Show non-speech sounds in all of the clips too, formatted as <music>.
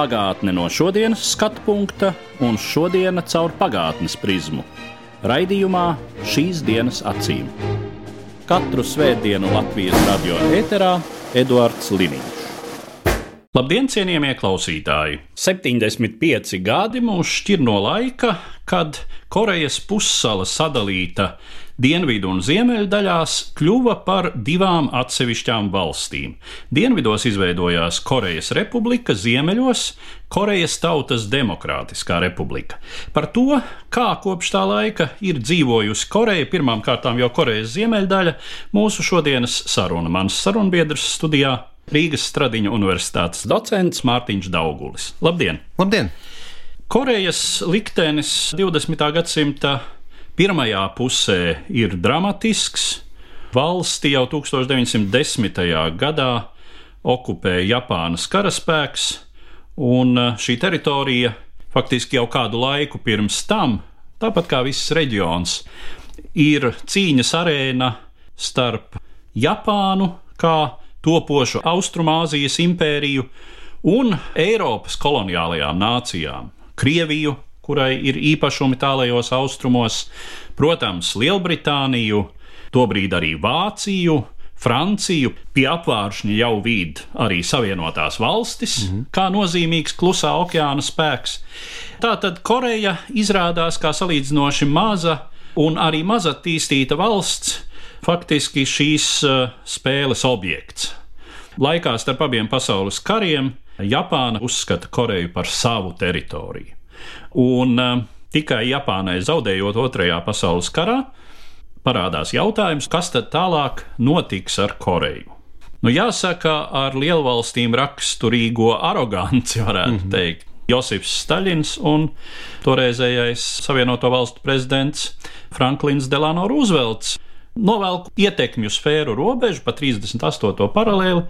Pagātne no šodienas skatu punkta un šodienas caur pagātnes prizmu. Raidījumā šīs dienas acīm. Katru svētdienu Latvijas radio eterā Eduards Liniņš. Labdien, cienījamie klausītāji! 75 gadi mūs šķir no laika, kad Korejas pussala sadalīta dienvidu un ziemeļu daļās kļuva par divām atsevišķām valstīm. Dienvidos izveidojās Korejas republika, ziemeļos Korejas Tautas Demokrātiskā republika. Par to, kā kopš tā laika ir dzīvojusi Koreja, pirmām kārtām jau Korejas ziemeļdaļa, mūsu šodienas saruna. Mans sarunbiedrs studijā Rīgas Stradiņa Universitātes docents Mārtiņš Daugulis. Labdien! Labdien! Korejas liktenis 20. gadsimta pirmajā pusē ir dramatisks. Valsti jau 1910. gadā okupēja Japānas karaspēks, un šī teritorija faktiski jau kādu laiku pirms tam, tāpat kā viss reģions, ir cīņas arēna starp Japānu kā topošu Austrumāzijas impēriju un Eiropas koloniālajām nācijām - Krieviju, kurai ir īpašumi tālajos austrumos, protams, Lielbritāniju, tobrīd arī Vāciju. Franciju pie apvāršņa jau vīd arī Savienotās valstis, mm -hmm. kā nozīmīgs klusā okeāna spēks. Tātad Koreja izrādās kā salīdzinoši maza un arī mazattīstīta valsts, faktiski šīs uh, spēles objekts. Laikā starp abiem pasaules kariem Japāna uzskata Koreju par savu teritoriju. Un uh, tikai Japānai zaudējot Otrajā pasaules karā, parādās jautājums, kas tad tālāk notiks ar Koreju. Nu, jāsaka, ar lielvalstīm raksturīgo aroganci, <laughs> varētu mm -hmm. teikt. Josifs Staļins un toreizējais Savienoto Valstu prezidents Franklins Delano Roosevelts novelk ietekmju sfēru robežu pa 38. paralēli,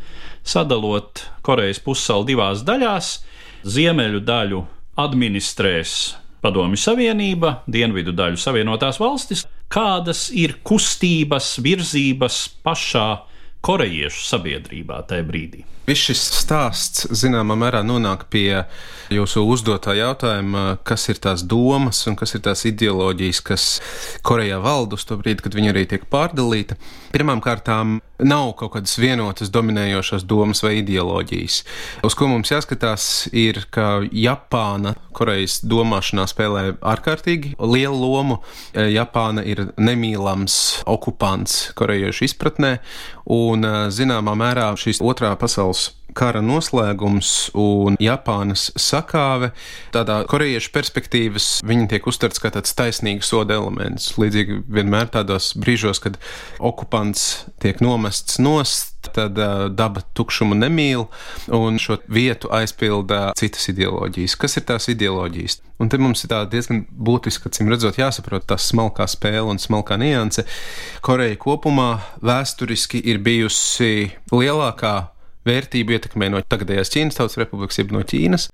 sadalot Korejas pussalu divās daļās. Ziemeļu daļu administrēs Padomju Savienība, dienvidu daļu Savienotās valstis. Kādas ir kustības, virzības pašā korejiešu sabiedrībā tajā brīdī? Viss šis stāsts zināmā mērā nonāk pie jūsu uzdotā jautājuma, kas ir tās domas un kas ir tās ideoloģijas, kas Korejā valda uz to brīdi, kad viņa arī tiek pārdalīta. Pirmkārt, nav kaut kādas vienotas dominējošas domas vai ideoloģijas. Uz ko mums jāskatās, ir, ka Japāna Korejas domāšanā spēlē ārkārtīgi lielu lomu. Japāna ir nemīlams okupants korejiešu izpratnē, un zināmā mērā šīs otrā pasaules kara noslēgums un Japānas sakāve, tādā korejiešu perspektīvas, viņi tiek uztverts kā tāds taisnīgs soda elements. Līdzīgi vienmēr tādos brīžos, kad okupants tiek nomests nost, tad uh, daba tukšumu nemīl, un šo vietu aizpilda citas ideoloģijas. Kas ir tās ideoloģijas? Un te mums ir diezgan būtiski, acīm redzot, jāsaprot tā smalkā spēle un smalkā nianse. Koreja kopumā vēsturiski ir bijusi lielākā vērtību ietekmē no tagadējās Ķīnas Tautas Republikas, jeb no Ķīnas.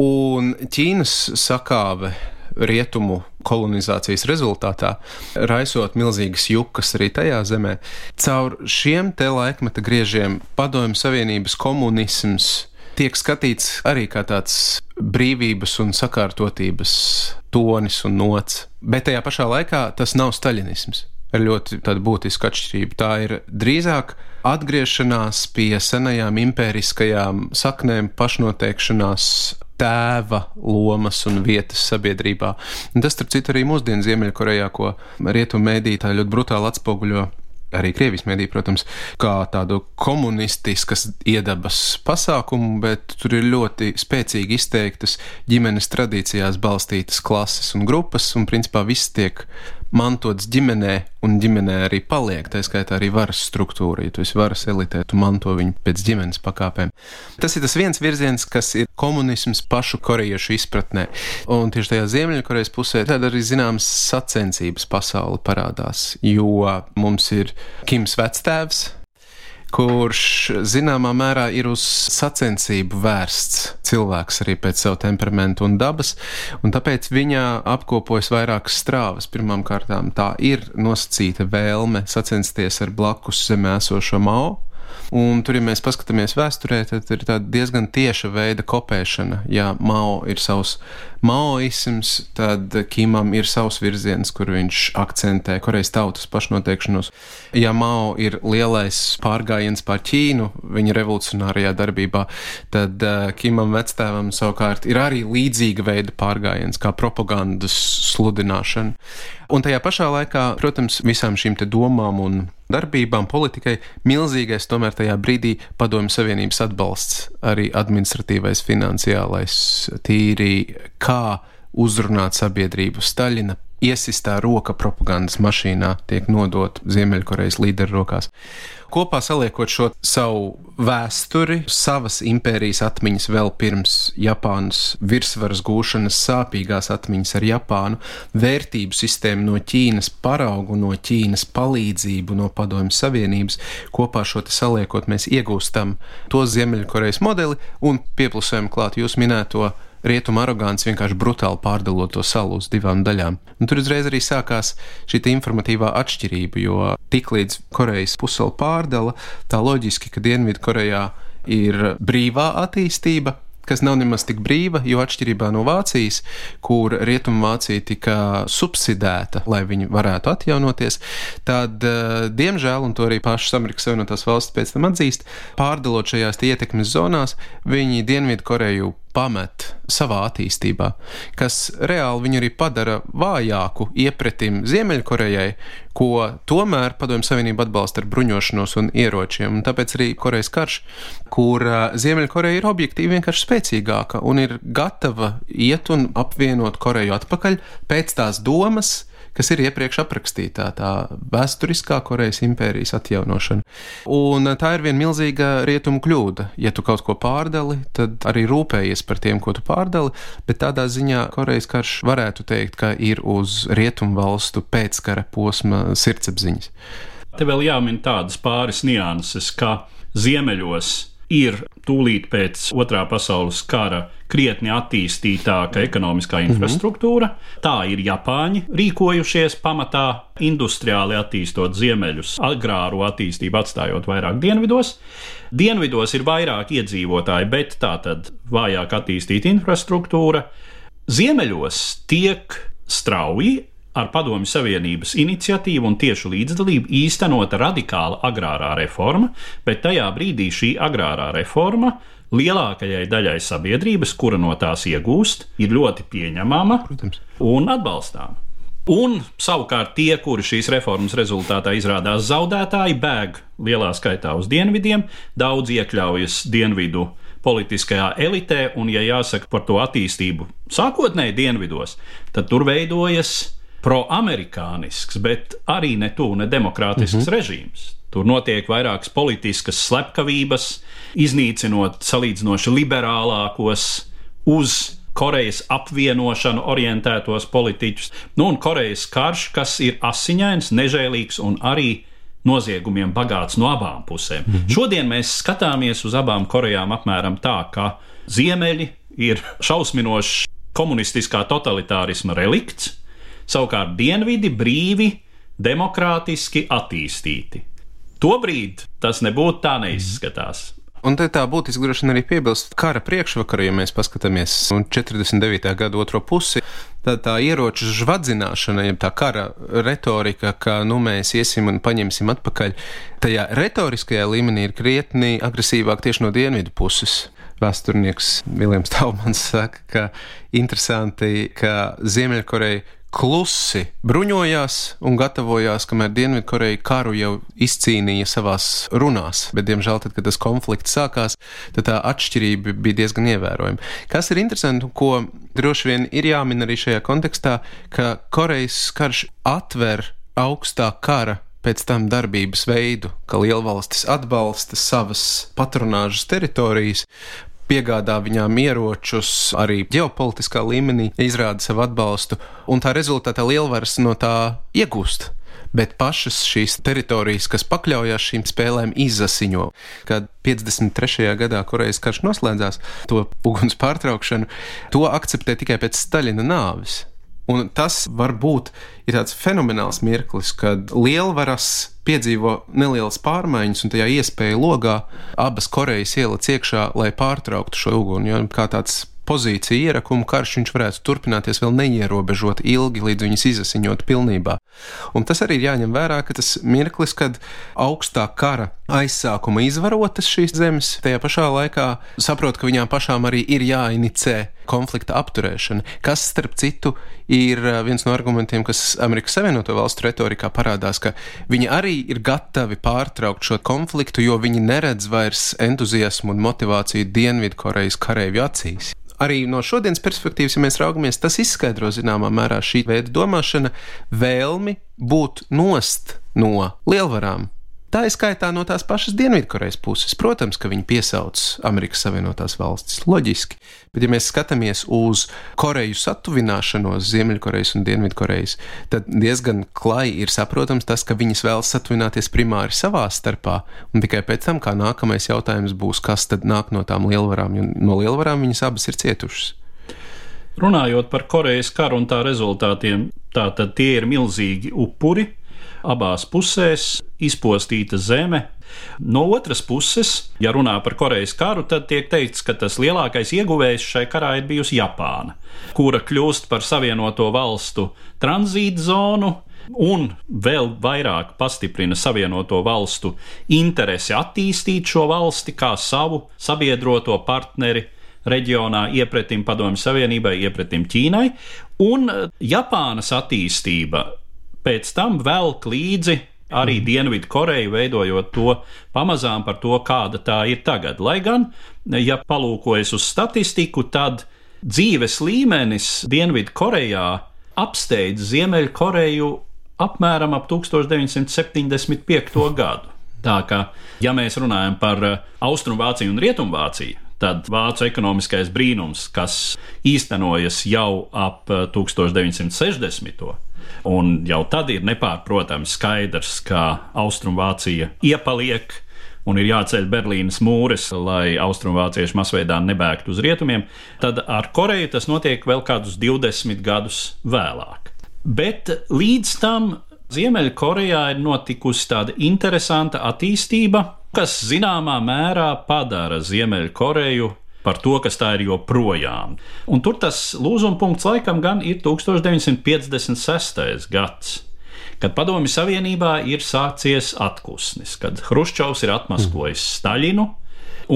Un Ķīnas sakāve rietumu kolonizācijas rezultātā, raisot milzīgas jukas arī tajā zemē. Caur šiem te laikmeta griežiem Padomju Savienības komunisms tiek skatīts arī kā tāds brīvības un sakārtotības tonis un nots, bet tajā pašā laikā tas nav staļinisms ir ļoti būtiska atšķirība. Tā ir drīzāk atgriešanās pie senajām impēriskajām saknēm, pašnoteikšanās tēva lomas un vietas sabiedrībā. Un tas, starp citu, arī mūsdienu Ziemeļkorejā, ko rietumu mēdītāji ļoti brutāli atspoguļo arī Krievijas mediju, protams, kā tādu komunistiskas iedabas pasākumu, bet tur ir ļoti spēcīgi izteiktas ģimenes tradīcijās balstītas klases un grupas, un principā viss tiek mantots ģimenē, un ģimenē arī paliek. Tā skaitā arī varas struktūra. Ja tu esi varas elitē, tu manto viņu pēc ģimenes pakāpēm. Tas ir tas viens virziens, kas ir komunisms pašu korejiešu izpratnē. Un tieši tajā Ziemeļkorejas pusē tad arī zināmas sacensības pasauli parādās, jo mums ir Kims vectēvs, kurš zināmā mērā ir uz sacensību vērsts cilvēks arī pēc savu temperamentu un dabas, un tāpēc viņa apkopojas vairākas strāvas. Pirmkārt, tā ir nosacīta vēlme sacensties ar blakus zemē esošo Mao, Un tur, ja mēs paskatāmies vēsturē, tad ir diezgan tieša veida kopēšana. Ja Mao ir savs maoisms, tad Kimam ir savs virziens, kur viņš akcentē Korejas tautas pašnoteikšanos. Ja Mao ir lielais pārgājiens pār Ķīnu viņa revolucionārajā darbībā, tad uh, Kimam vectēvam savukārt ir arī līdzīga veida pārgājiens, kā propagandas sludināšana. Un tajā pašā laikā, protams, visām šīm domām un darbībām, politikai milzīgais tomēr tajā brīdī Padomju Savienības atbalsts, arī administratīvais, finansiālais, tīri kā uzrunāt sabiedrību. Staļina iesistā roka propagandas mašīnā tiek nodot Ziemeļkorejas līderu rokās. Kopā saliekot šo savu vēsturi, savas impērijas atmiņas vēl pirms Japānas virsvaras gūšanas, sāpīgās atmiņas ar Japānu, vērtību sistēmu no Ķīnas paraugu, no Ķīnas palīdzību, no Padomju Savienības, kopā šo saliekot, mēs iegūstam to Ziemeļkorejas modeli un pieplusējam klāt jūs minēto rietumu arogants vienkārši brutāli pārdalot to salu uz divām daļām. Un tur uzreiz arī sākās šī informatīvā atšķirība, jo tiklīdz Korejas pusela pārdala, tā loģiski, ka Dienvidkorejā ir brīvā attīstība, kas nav nemaz tik brīva, jo atšķirībā no Vācijas, kur Rietumvācija tika subsidēta, lai viņi varētu atjaunoties, tad, eh, diemžēl, un to arī pašas Amerikas Savienotās valsts pēc tam atzīst, pārdalot šajās ietekmes zonās, viņi Dienvidu Koreju pamet savā attīstībā, kas reāli viņu arī padara vājāku iepretim Ziemeļkorejai, ko tomēr Padomju Savienība atbalsta ar bruņošanos un ieročiem. Un tāpēc arī Korejas karš, kur Ziemeļkoreja ir objektīvi vienkārši spēcīgāka un ir gatava iet un apvienot Koreju atpakaļ pēc tās domas, kas ir iepriekš aprakstītā, tā vēsturiskā Korejas impērijas atjaunošana. Un tā ir viena milzīga rietumu kļūda. Ja tu kaut ko pārdali, tad arī rūpējies par tiem, ko tu pārdali, bet tādā ziņā Korejas karš varētu teikt, ka ir uz rietumu valstu pēckara posma sirdsapziņas. Te vēl jāmin tādas pāris nianses, ka ziemeļos ir tūlīt pēc otrā pasaules kara krietni attīstītāka ekonomiskā infrastruktūra. Mm -hmm. Tā ir Japāņi rīkojušies pamatā industriāli attīstot ziemeļus, agrāru attīstību atstājot vairāk dienvidos. Dienvidos ir vairāk iedzīvotāji, bet tā tad vājāk attīstīta infrastruktūra. Ziemeļos tiek strauji ar Padomju Savienības iniciatīvu un tiešu līdzdalību īstenota radikāla agrārā reforma, bet tajā brīdī šī agrārā reforma lielākajai daļai sabiedrības, kura no tās iegūst, ir ļoti pieņemama Protams. un atbalstāma. Un savukārt tie, kuri šīs reformas rezultātā izrādās zaudētāji, bēg lielā skaitā uz dienvidiem, daudz iekļaujas dienvidu politiskajā elitē, un, ja jāsaka par to attīstību sākotnēji dienvidos, tad tur veidojas proamerikānisks, bet arī ne tuvu ne demokrātisks mm -hmm. režīms. Tur notiek vairākas politiskas slepkavības, iznīcinot salīdzinoši liberālākos uz Korejas apvienošanu orientētos politiķus. Nu, un Korejas karš, kas ir asiņains, nežēlīgs un arī noziegumiem bagāts no abām pusēm. Mm -hmm. Šodien mēs skatāmies uz abām Korejām apmēram tā, ka ziemeļi ir šausminošs komunistiskā totalitārisma relikts, savukārt dienvidi brīvi, demokrātiski attīstīti. Tobrīd tas nebūtu tā neizskatās. Un te tā būtiski droši vien arī piebilst kara priekšvakarā, ja mēs paskatāmies uz 49. gada otro pusi, tad tā ieroču žvadzināšana, ja tā kara retorika, ka nu mēs iesim un paņemsim atpakaļ, tajā retoriskajā līmenī ir krietni agresīvāk tieši no dienvidu puses. Vēsturnieks Viljams Taumans saka, ka interesanti, ka Ziemeļkoreja klusi bruņojās un gatavojās, kamēr Dienvidkoreja karu jau izcīnīja savās runās. Bet, diemžēl, tad, kad tas konflikts sākās, tad tā atšķirība bija diezgan ievērojama. Kas ir interesanti, ko droši vien ir jāmin arī šajā kontekstā, ka Korejas karš atver augstā kara pēc tam darbības veidu, ka lielvalstis atbalsta savas patronāžas teritorijas, piegādā viņām ieročus, arī ģeopolitiskā līmenī izrāda savu atbalstu, un tā rezultātā lielvaras no tā iegūst. Bet pašas šīs teritorijas, kas pakļaujas šīm spēlēm, izasiņo. Kad 53. gadā Korejas karš noslēdzās, to uguns pārtraukšanu, to akceptē tikai pēc Staļina nāves. Un tas varbūt ir tāds fenomenāls mirklis, kad lielvaras piedzīvo nelielas pārmaiņas, un tajā iespēja logā abas Korejas ieliec iekšā, lai pārtrauktu šo uguni. Jo kā tāds pozīcija ierakuma karš viņš varētu turpināties vēl neierobežot ilgi, līdz viņas izasiņot pilnībā. Un tas arī ir jāņem vērā, ka tas mirklis, kad augstā kara aizsākuma izvarotas šīs zemes, tajā pašā laikā saprot, ka viņām pašām arī ir jāinicē konflikta apturēšana, kas, starp citu, ir eh, viens no argumentiem, kas Amerikas Savienoto Valstu retorikā parādās, ka viņi arī ir gatavi pārtraukt šo konfliktu, jo viņi neredz vairs entuziasmu un motivāciju Dienvidkorejas kareivju acīs arī no šodienas perspektīvas, ja mēs raugamies, tas izskaidro zināmā mērā šī veida domāšana, vēlmi būt nost no lielvarām. Tā ir skaitā no tās pašas Dienvidkorejas puses. Protams, ka viņi piesauc Amerikas Savienotās valstis. Loģiski. Bet, ja mēs skatāmies uz Koreju satuvināšanos, Ziemeļkorejas un Dienvidkorejas, tad diezgan klaji ir saprotams tas, ka viņas vēlas satuvināties primāri savā starpā, un tikai pēc tam, kā nākamais jautājums būs, kas tad nāk no tām lielvarām, jo no lielvarām viņas abas ir cietušas. Runājot par Korejas karu un tā rezultātiem, tā tad tie ir milzīgi upuri abās pusēs izpostīta zeme. No otras puses, ja runā par Korejas karu, tad tiek teikts, ka tas lielākais ieguvējs šai karā ir bijusi Japāna, kura kļūst par savienoto valstu tranzīta zonu, un vēl vairāk pastiprina Savienoto valstu interesi attīstīt šo valsti kā savu sabiedroto partneri reģionā iepretim Padomju Savienībai, iepretim Ķīnai, un Japānas attīstība pēc tam velk līdzi arī mm. Dienvidu Koreju, veidojot to pamazām par to, kāda tā ir tagad. Lai gan, ja palūkojas uz statistiku, tad dzīves līmenis Dienvidu Korejā apsteidz Ziemeļkoreju apmēram ap 1975. gadu. Tā kā, ja mēs runājam par Austrumvāciju un Rietumvāciju, tad vācu ekonomiskais brīnums, kas īstenojas jau ap 1960. Un jau tad ir nepārprotami skaidrs, ka Austrumvācija iepaliek un ir jāceļ Berlīnas mūris, lai austrumvācieši masveidā nebēgtu uz rietumiem, tad ar Koreju tas notiek vēl kādus 20 gadus vēlāk. Bet līdz tam Ziemeļkorejā ir notikusi tāda interesanta attīstība, kas zināmā mērā padara Ziemeļkoreju par to, kas tā ir joprojām. Un tur tas lūzuma punkts laikam gan ir 1956. gads. Kad Padomju Savienībā ir sācies atpūsnis, kad Hruščovs ir atmaskojis mm. Staļinu,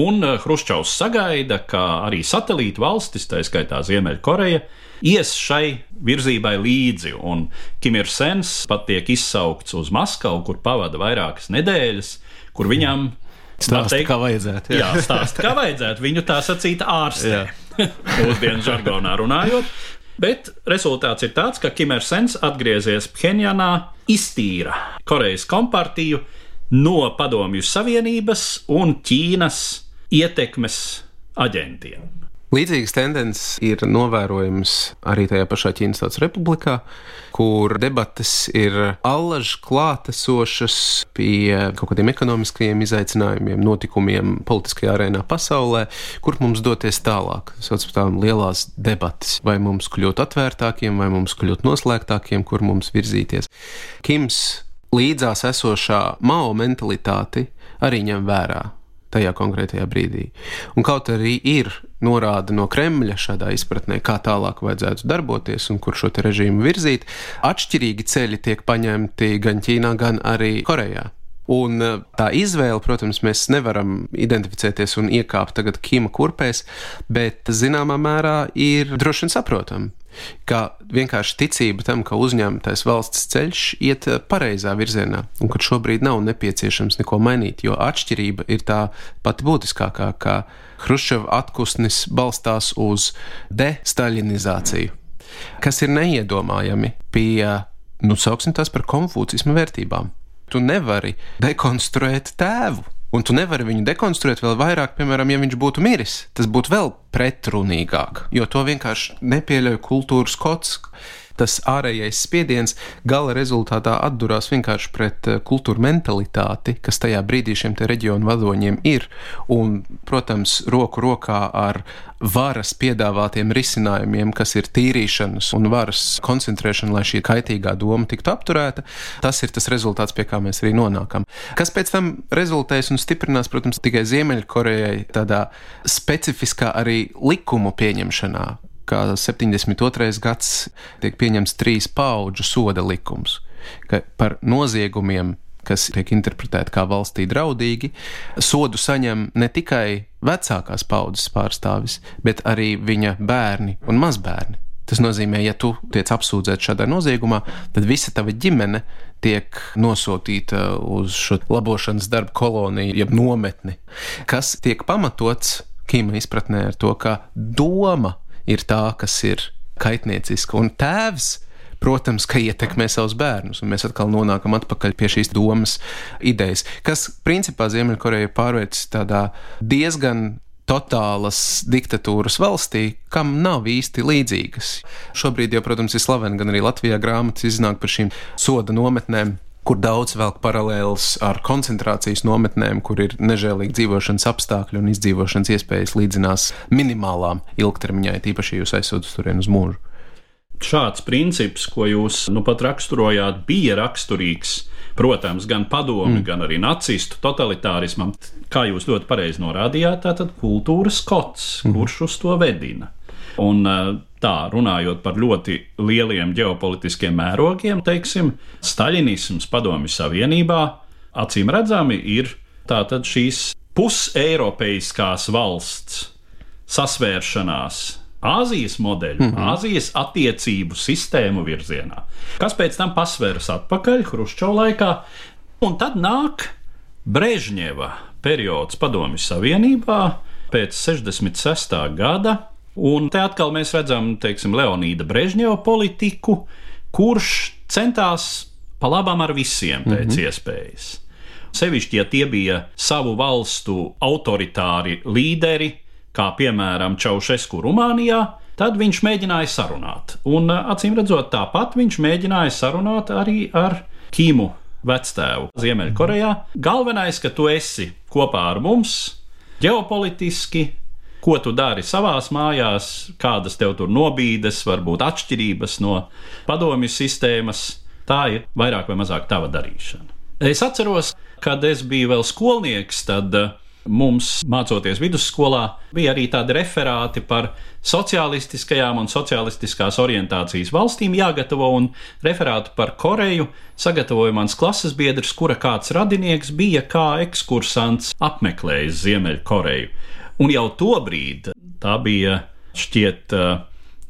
un eh, Hruščovs sagaida, ka arī satelīta valstis, tā skaitā Ziemeļkoreja, ies šai virzībai līdzi, un Kimers pat tiek izsaukts uz Maskavu, kur pavada vairākas nedēļas, kur viņam Stāsta, teikt, kā vajadzētu. Jā, jā stāsta, kā vajadzētu. Viņu tā sacīt ārstē. <laughs> Mūsdienu žargonā runājot. Bet rezultāts ir tāds, ka Kimers atgriezies Phenjanā, iztīra Korejas kompartiju no Padomju Savienības un Ķīnas ietekmes aģentiem. Līdzīgas tendences ir novērojamas arī tajā pašā Ķīnas Tautas Republikā, kur debates ir allaž klātesošas pie kaut kādiem ekonomiskajiem izaicinājumiem, notikumiem politiskajā arēnā pasaulē, kur mums doties tālāk. Sauc par tām lielās debates, vai mums kļūt atvērtākiem, vai mums kļūt noslēgtākiem, kur mums virzīties. Kims līdzās esošā Mao mentalitāti arī ņem vērā tajā konkrētajā brīdī. Un kaut arī ir norāda no Kremļa šādā izpratnē, kā tālāk vajadzētu darboties un kur šo režīmu virzīt, atšķirīgi ceļi tiek paņemti gan Ķīnā, gan arī Korejā. Un eh, tā izvēle, protams, mēs nevaram identificēties un iekāpt tagad Kima kurpēs, bet zināmā mērā ir droši vien saprotama. Ka vienkārši ticība tam, ka uzņemtais valsts ceļš iet eh, pareizā virzienā, un ka šobrīd nav nepieciešams neko mainīt, jo atšķirība ir tā pati būtiskākā, ka Hruščova atpūsnis balstās uz destaļinizāciju, kas ir neiedomājami pie, nu, sauksim tās par konfūcismu vērtībām. Tu nevari dekonstruēt tēvu. Un tu nevari viņu dekonstruēt vēl vairāk, piemēram, ja viņš būtu miris. Tas būtu vēl pretrunīgāk, jo to vienkārši nepieļauj kultūras kods tas ārējais spiediens gala rezultātā atdurās vienkārši pret eh, kultūra mentalitāti, kas tajā brīdī šiem reģionu vadoņiem ir. Un, protams, roku rokā ar varas piedāvātiem risinājumiem, kas ir tīrīšanas un varas koncentrēšana, lai šī kaitīgā doma tiktu apturēta, tas ir tas rezultāts, pie kā mēs arī nonākam. Kas pēc tam rezultēs un stiprinās, protams, tikai Ziemeļkorejai tādā specifiskā arī likumu pieņemšanā, kā 72. gads tiek pieņemts trīs paudžu soda likums, par noziegumiem kas tiek interpretēti kā valstī draudīgi, sodu saņem ne tikai vecākās paudzes pārstāvis, bet arī viņa bērni un mazbērni. Tas nozīmē, ja tu tiec apsūdzēts šādā noziegumā, tad visa tava ģimene tiek nosūtīta uz šo labošanas darbu koloniju, jeb nometni, kas tiek pamatots Kīma izpratnē ar to, ka doma ir tā, kas ir kaitnieciska. Un tēvs, protams, ka ietekmē savus bērnus, un mēs atkal nonākam atpakaļ pie šīs domas idejas, kas principā Ziemeļkoreja pārvērts tādā diezgan totālas diktatūras valstī, kam nav īsti līdzīgas. Šobrīd jau, protams, ir slavena gan arī Latvijā grāmatas iznāk par šīm soda nometnēm, kur daudz velk paralēlus ar koncentrācijas nometnēm, kur ir nežēlīgi dzīvošanas apstākļi un izdzīvošanas iespējas līdzinās minimālām ilgtermiņā, tīpaši jūs aizsūtat turien uz mūžu. Šāds princips, ko jūs nu pat raksturojāt, bija raksturīgs, protams, gan padomi, mm. gan arī nacistu totalitārismam. Kā jūs ļoti pareizi norādījāt, tā tad kultūras kods, mm. kurš uz to vedina. Un tā, runājot par ļoti lieliem ģeopolitiskiem mērogiem, teiksim, Staļinisms Padomju Savienībā acīm redzami ir tātad šīs puseiropeiskās valsts sasvēršanās Āzijas modeļu, mm -hmm. Āzijas attiecību sistēmu virzienā, kas pēc tam pasvērs atpakaļ Hruščova laikā, un tad nāk Brežņeva periods Padomju Savienībā pēc 66. gada, Un te atkal mēs redzam, teiksim, Leonīda Brežņeva politiku, kurš centās pa labam ar visiem pēc mm -hmm. iespējas. Sevišķi, ja tie bija savu valstu autoritāri līderi, kā piemēram Čaušesku Rumānijā, tad viņš mēģināja sarunāt. Un acīm redzot, tāpat viņš mēģināja sarunāt arī ar Kīmu vectēvu Ziemeļkorejā. Galvenais, ka tu esi kopā ar mums ģeopolitiski, ko tu dari savās mājās, kādas tev tur nobīdes, varbūt atšķirības no padomju sistēmas. Tā ir vairāk vai mazāk tava darīšana. Es atceros, kad es biju vēl skolnieks, tad eh, mums, mācoties vidusskolā, bija arī tādi referāti par sociālistiskajām un sociālistiskās orientācijas valstīm jāgatavo, un referātu par Koreju sagatavoja mans klases biedrs, kura kāds radinieks bija kā ekskursants apmeklējis Ziemeļkoreju. Un jau tobrīd tā bija šķiet.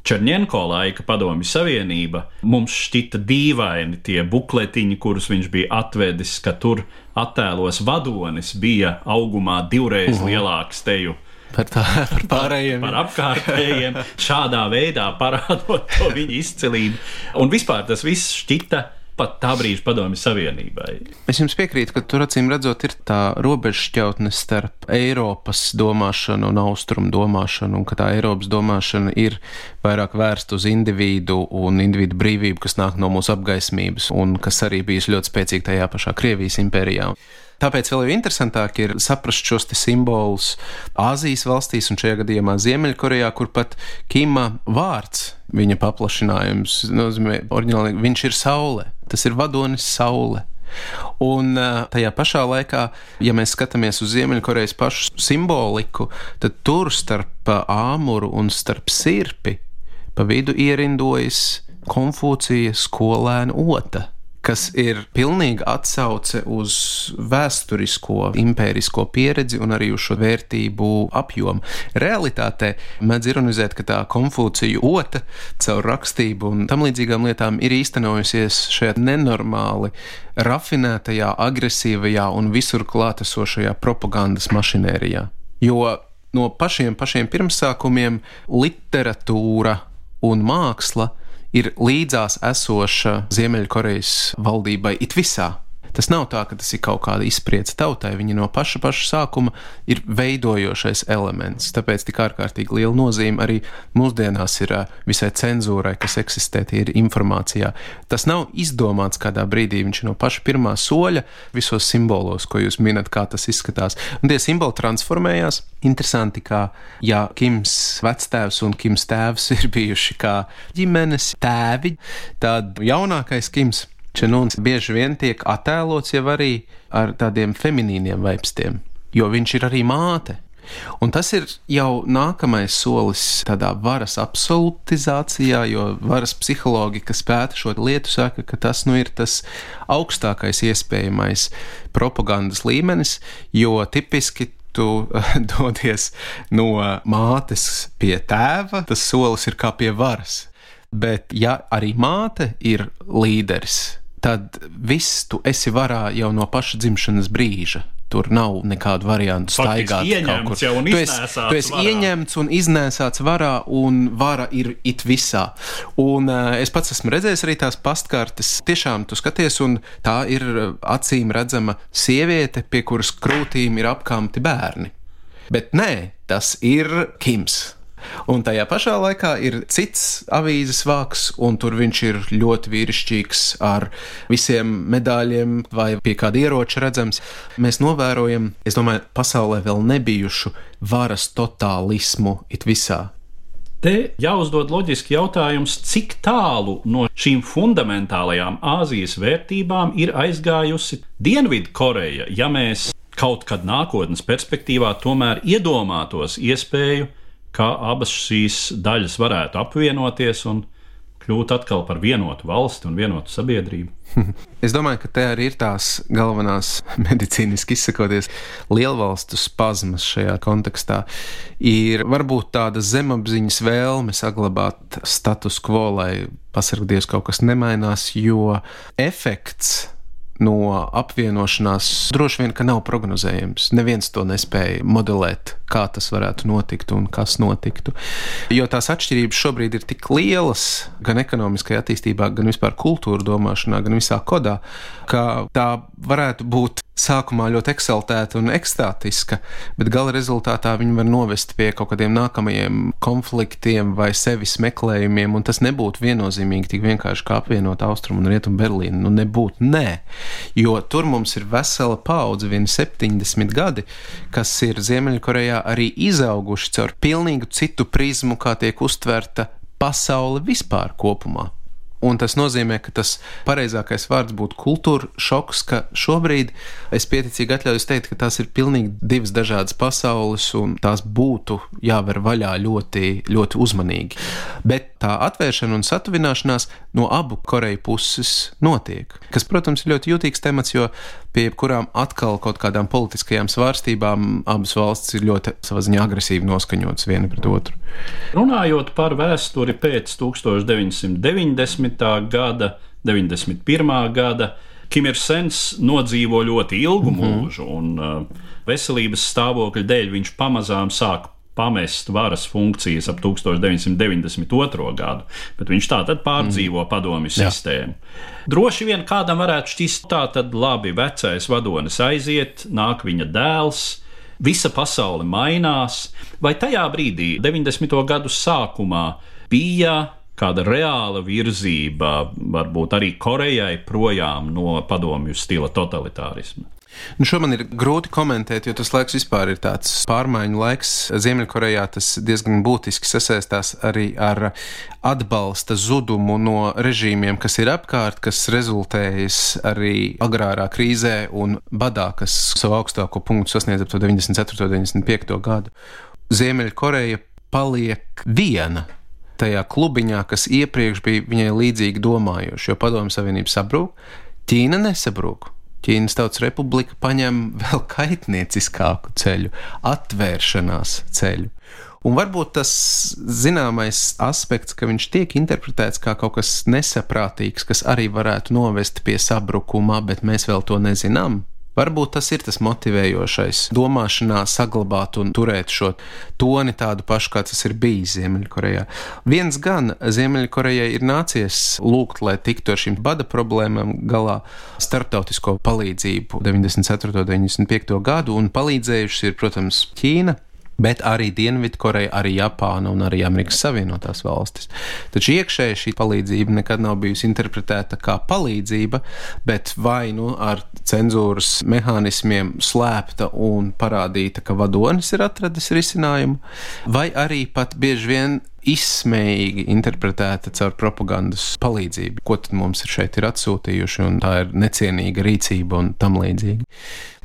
Černienko laika padomju savienība mums šķita dīvaini tie bukletiņi, kurus viņš bija atvedis, ka tur attēlos vadonis bija augumā divreiz lielāks teju par, tā, par pārējiem. Par, par apkārtējiem, šādā veidā parādot to viņa izcilību. Un vispār tas viss šķita pat tā brīža padomju savienībai. Es jums piekrītu, ka tur acīm redzot ir tā robežšķautne starp Eiropas domāšanu un austrumu domāšanu, un ka tā Eiropas domāšana ir vairāk vērsta uz individu un individu brīvību, kas nāk no mūsu apgaismības, un kas arī bijusi ļoti spēcīga tajā pašā Krievijas impērijā. Tāpēc vēl jau interesantāk ir saprast šos simbolus Āzijas valstīs, un šajā gadījumā Ziemeļkorejā, kur pat Kima vārds, viņa paplašinājums, nozīmē, oriģināli viņš ir saule. Tas ir vadonis saule. Un tajā pašā laikā, ja mēs skatāmies uz Ziemeļkorejas pašu simboliku, tad tur starp āmuru un starp sirpi pa vidu ierindojas Konfūcija skolēna ota kas ir pilnīga atsauce uz vēsturisko, impērisko pieredzi un arī uz šo vērtību apjomu. Realitātē mēdz ironizēt, ka tā Konfūcija ota caur rakstību un tam līdzīgām lietām ir īstenojusies šajā nenormāli rafinētajā, agresīvajā un visur klātesošajā propagandas mašinērijā. Jo no pašiem, pašiem pirmsākumiem literatūra un māksla ir līdzās esoša Ziemeļkorejas valdībai it visā. Tas nav tā, ka tas ir kaut kāda izspriedze tautai. Viņa no paša, paša sākuma ir veidojošais elements. Tāpēc tik ārkārtīgi liela nozīme arī mūsdienās ir visai cenzūrai, kas eksistē tīri informācijā. Tas nav izdomāts kādā brīdī. Viņš ir no paša pirmā soļa visos simbolos, ko jūs minat, kā tas izskatās. Un tie simboli transformējās. Interesanti, kā ja Kims vectēvs un Kims tēvs <laughs> ir bijuši kā ģimenes tēvi, tad jaunākais Kims Čenons bieži vien tiek attēlots jau arī ar tādiem feminīniem vaipstiem, jo viņš ir arī māte. Un tas ir jau nākamais solis tādā varas absolutizācijā, jo varas psihologi, kas pēta šo lietu, saka, ka tas nu ir tas augstākais iespējamais propagandas līmenis, jo tipiski tu <laughs> dodies no mātes pie tēva, tas solis ir kā pie varas. Bet, ja arī māte ir līderis, tad viss tu esi varā jau no paša dzimšanas brīža. Tur nav nekādu variantu staigāt kaut kur. Tu esi, tu esi varā. ieņemts un iznēsāts varā, un vara ir it visā. Un uh, es pats esmu redzējis arī tās pastkartes. Tiešām tu skaties, un tā ir acīm redzama sieviete, pie kuras krūtīm ir apkamti bērni. Bet nē, tas ir Kims. Un tajā pašā laikā ir cits avīzes vāks, un tur viņš ir ļoti vīrišķīgs ar visiem medaļiem vai pie kāda ieroča redzams. Mēs novērojam, es domāju, pasaulē vēl nebijušu varas totālismu it visā. Te jāuzdod loģiski jautājums, cik tālu no šīm fundamentālajām Āzijas vērtībām ir aizgājusi Dienvidkoreja, ja mēs kaut kad nākotnes perspektīvā tomēr iedomātos iespēju kā abas šīs daļas varētu apvienoties un kļūt atkal par vienotu valsti un vienotu sabiedrību. <laughs> Es domāju, ka te arī ir tās galvenās <laughs> medicīniski izsakoties lielvalstu spazmas šajā kontekstā. Ir varbūt tāda zemapziņas vēlme saglabāt status quo, lai pasargdies kaut kas nemainās, jo efekts no apvienošanās droši vien nav prognozējams. Neviens to nespēja modelēt, kā tas varētu notikt un kas notiktu. Jo tās atšķirības šobrīd ir tik lielas gan ekonomiskajā attīstībā, gan vispār kultūra domāšanā, gan visā kodā, ka tā varētu būt sākumā ļoti eksaltēta un ekstātiska, bet gala rezultātā viņi var novest pie kaut kādiem nākamajiem konfliktiem vai sevis meklējumiem, un tas nebūtu viennozīmīgi tik vienkārši kā apvienot Austrumu un Rietumu Berlīnu. Nu, nebūtu nē, jo tur mums ir vesela paudze, vieni 70 gadi, kas ir Ziemeļkorejā arī izauguši caur pilnīgi citu prizmu, kā tiek uztverta pasaule vispār kopumā. Un tas nozīmē, ka tas pareizākais vārds būtu kultūra šoks, ka šobrīd es pieticīgi atļaujos teikt, ka tās ir pilnīgi divas dažādas pasaules, un tās būtu jāver vaļā ļoti, ļoti uzmanīgi. Bet tā atvēršana un satuvināšanās no abu Koreju puses notiek. Kas, protams, ir ļoti jūtīgs temats, jo pie kurām atkal kaut kādām politiskajām svārstībām abas valstis ir ļoti savā ziņā agresīvi noskaņotas viena pret otru. Runājot par vēsturi pēc 1990. gada, 91. gada, Kimersens nodzīvo ļoti ilgu mm -hmm. mūžu, un uh, veselības stāvokļa dēļ viņš pamazām sāk pamest varas funkcijas ap 1992. gadu, bet viņš tā tad pārdzīvo mm. padomju sistēmu. Droši vien kādam varētu šķist, tā tad labi, vecais vadonis aiziet, nāk viņa dēls. Visa pasaule mainās, vai tajā brīdī, 90. gadu sākumā, bija kāda reāla virzība, varbūt arī Korejai projām no padomju stila totalitārisma? Nu, šo man ir grūti komentēt, jo tas laiks vispār ir tāds pārmaiņu laiks. Ziemeļkorejā tas diezgan būtiski sasaistās arī ar atbalsta zudumu no režīmiem, kas ir apkārt, kas rezultējas arī agrārā krīzē un badā, kas savu augstāko punktu sasniedz ap 94. un 95. gadu. Ziemeļkoreja paliek viena tajā klubiņā, kas iepriekš bija viņai līdzīgi domājoši, jo Padomju Savienība sabrūk, Ķīna nesabrūk. Ķīnas Tautas Republika paņem vēl kaitnieciskāku ceļu, atvēršanās ceļu. Un varbūt tas zināmais aspekts, ka viņš tiek interpretēts kā kaut kas nesaprātīgs, kas arī varētu novest pie sabrukuma, bet mēs vēl to nezinām. Varbūt tas ir tas motivējošais domāšanā, saglabāt un turēt šo toni tādu pašu, kā tas ir bijis Ziemeļkorejā. Viens gan Ziemeļkorejai ir nācies lūgt, lai tiktu ar šīm bada problēmām galā starptautisko palīdzību 94. un 95. gadu, un palīdzējušas ir, protams, Ķīna, bet arī Dienvidkoreja, arī Japāna un arī Amerikas Savienotās valstis. Taču iekšēji šī palīdzība nekad nav bijusi interpretēta kā palīdzība, bet vai nu ar cenzūras mehānismiem slēpta un parādīta, ka vadonis ir atradis risinājumu, vai arī pat bieži vien izsmējīgi interpretēta caur propagandas palīdzību. Ko tad mums ir šeit ir atsūtījuši, un tā ir necienīga rīcība un tam līdzīgi.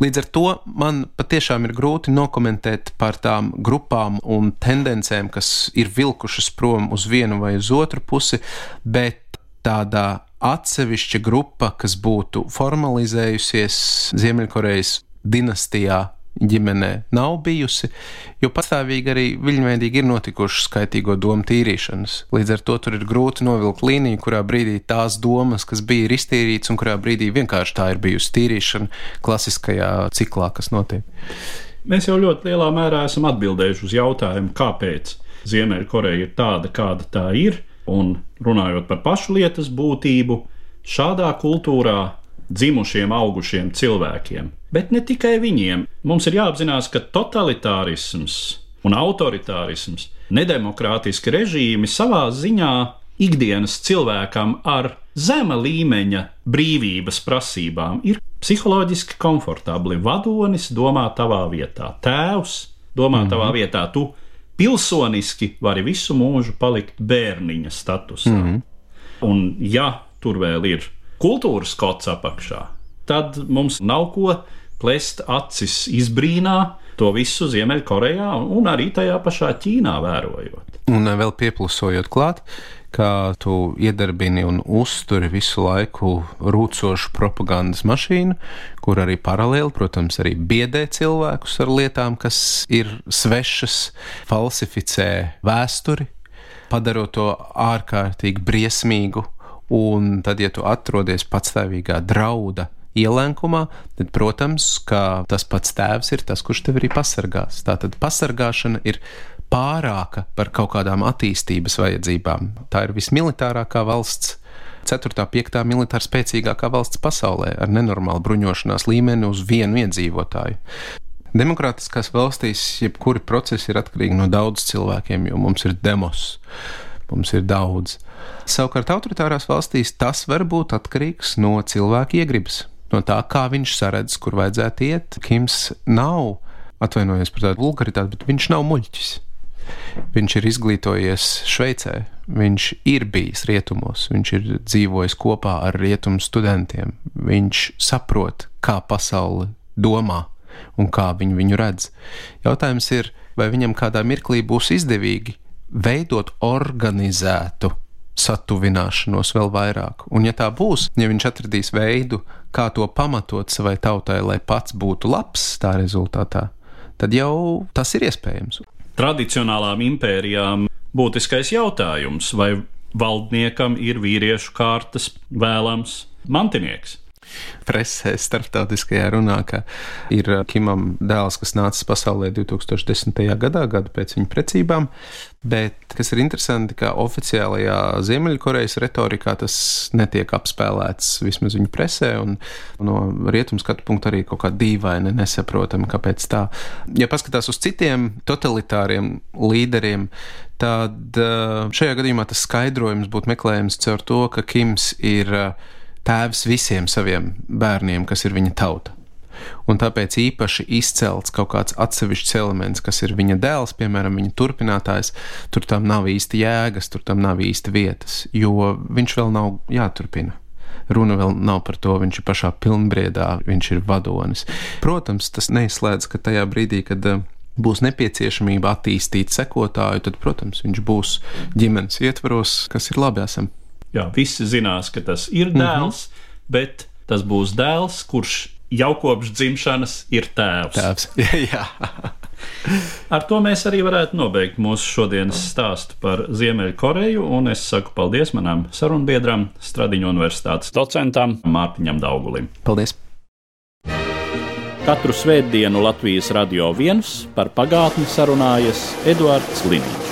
Līdz ar to man patiešām ir grūti nokomentēt par tām grupām un tendencēm, kas ir vilkušas prom uz vienu vai uz otru pusi, bet tādā atsevišķa grupa, kas būtu formalizējusies Ziemeļkorejas dinastijā ģimenē nav bijusi, jo pastāvīgi arī viļņveidīgi ir notikušas skaitīgo domu tīrīšanas. Līdz ar to tur ir grūti novilkt līniju, kurā brīdī tās domas, kas bija, ir iztīrītas, un kurā brīdī vienkārši tā ir bijusi tīrīšana klasiskajā ciklā, kas notiek. Mēs jau ļoti lielā mērā esam atbildējuši uz jautājumu, kāpēc Ziemeļkoreja ir tāda, kāda tā ir, un runājot par pašu lietas būtību, šādā kultūrā dzimušiem, augušiem cilvēkiem. Bet ne tikai viņiem. Mums ir jāapzinās, ka totalitārisms un autoritārisms, nedemokrātiski režīmi savā ziņā ikdienas cilvēkam ar zema līmeņa brīvības prasībām ir psiholoģiski komfortabli. Vadonis domā tavā vietā, tēvs domā mm -hmm. tavā vietā, tu pilsoniski vari visu mūžu palikt bērniņa statusā. Mm -hmm. Un ja tur vēl ir kultūras kods apakšā, tad mums nav ko plēst acis izbrīnā. To visu Ziemeļkorejā un arī tajā pašā Ķīnā vērojot. Un vēl pieplusojot klāt, kā tu iedarbini un uzturi visu laiku rūcošu propagandas mašīnu, kur arī paralēli, protams, arī biedē cilvēkus ar lietām, kas ir svešas, falsificē vēsturi, padarot to ārkārtīgi briesmīgu Un tad, ja tu atrodies patstāvīgā drauda ielenkumā, tad, protams, ka tas pats tēvs ir tas, kurš tevi arī pasargās. Tā tad pasargāšana ir pārāka par kaut kādām attīstības vajadzībām. Tā ir vismilitārākā valsts. 4. un 5. militāri spēcīgākā valsts pasaulē ar nenormālu bruņošanās līmeni uz vienu iedzīvotāju. Demokrātiskās valstīs jebkuri procesi ir atkarīgi no daudz cilvēkiem, jo mums ir demos, mums ir daudz. Savukārt autoritārās valstīs tas var būt atkarīgs no cilvēka iegribas, no tā, kā viņš saredz, kur vajadzētu iet. Kims nav, atvainojos par tādu vulgaritāti, bet viņš nav muļķis. Viņš ir izglītojies Šveicē, viņš ir bijis rietumos, viņš ir dzīvojis kopā ar rietumu studentiem. Viņš saprot, kā pasaule domā un kā viņi viņu redz. Jautājums ir, vai viņam kādā mirklī būs izdevīgi veidot organizētu satuvināšanos vēl vairāk. Un, ja tā būs, ja viņš atradīs veidu, kā to pamatot savai tautai, lai pats būtu labs tā rezultātā, tad jau tas ir iespējams. Tradicionālām impērijām būtiskais jautājums, vai valdniekam ir vīriešu kārtas vēlams mantinieks presē, starptautiskajā runā, ka ir uh, Kimam dēls, kas nācis pasaulē 2010. gadā, gadu pēc viņa precībām. Bet kas ir interesanti, ka oficiālajā Ziemeļkorejas retorikā tas netiek apspēlēts vismaz viņu presē, un no rietumu skatu punkta arī kaut kā dīvaini nesaprotami, kāpēc tā. Ja paskatās uz citiem totalitāriem līderiem, tad uh, šajā gadījumā tas skaidrojums būtu meklējams caur to, ka Kims ir uh, tēvs visiem saviem bērniem, kas ir viņa tauta. Un tāpēc īpaši izcelts kaut kāds atsevišķs elements, kas ir viņa dēls, piemēram, viņa turpinātājs, tur tam nav īsti jēgas, tur tam nav īsti vietas, jo viņš vēl nav jāturpina. Runa vēl nav par to, viņš ir pašā pilnbriedā, viņš ir vadonis. Protams, tas neizslēdz, ka tajā brīdī, kad uh, būs nepieciešamība attīstīt sekotāju, tad, protams, viņš būs ģimenes ietvaros, kas ir labi esam jā, visi zinās, ka tas ir mhm. dēls, mm -hmm. bet tas būs dēls, kurš jau kopš dzimšanas ir tēvs. Tēvs. <laughs> Jā. Ar to mēs arī varētu nobeigt mūsu šodienas stāstu par Ziemeļkoreju, un es saku paldies manam sarunbiedram, Stradiņu universitātes docentam Mārtiņam Daugulim. Paldies! Katru svētdienu Latvijas radio viens par pagātni sarunājas Eduards Līniņš.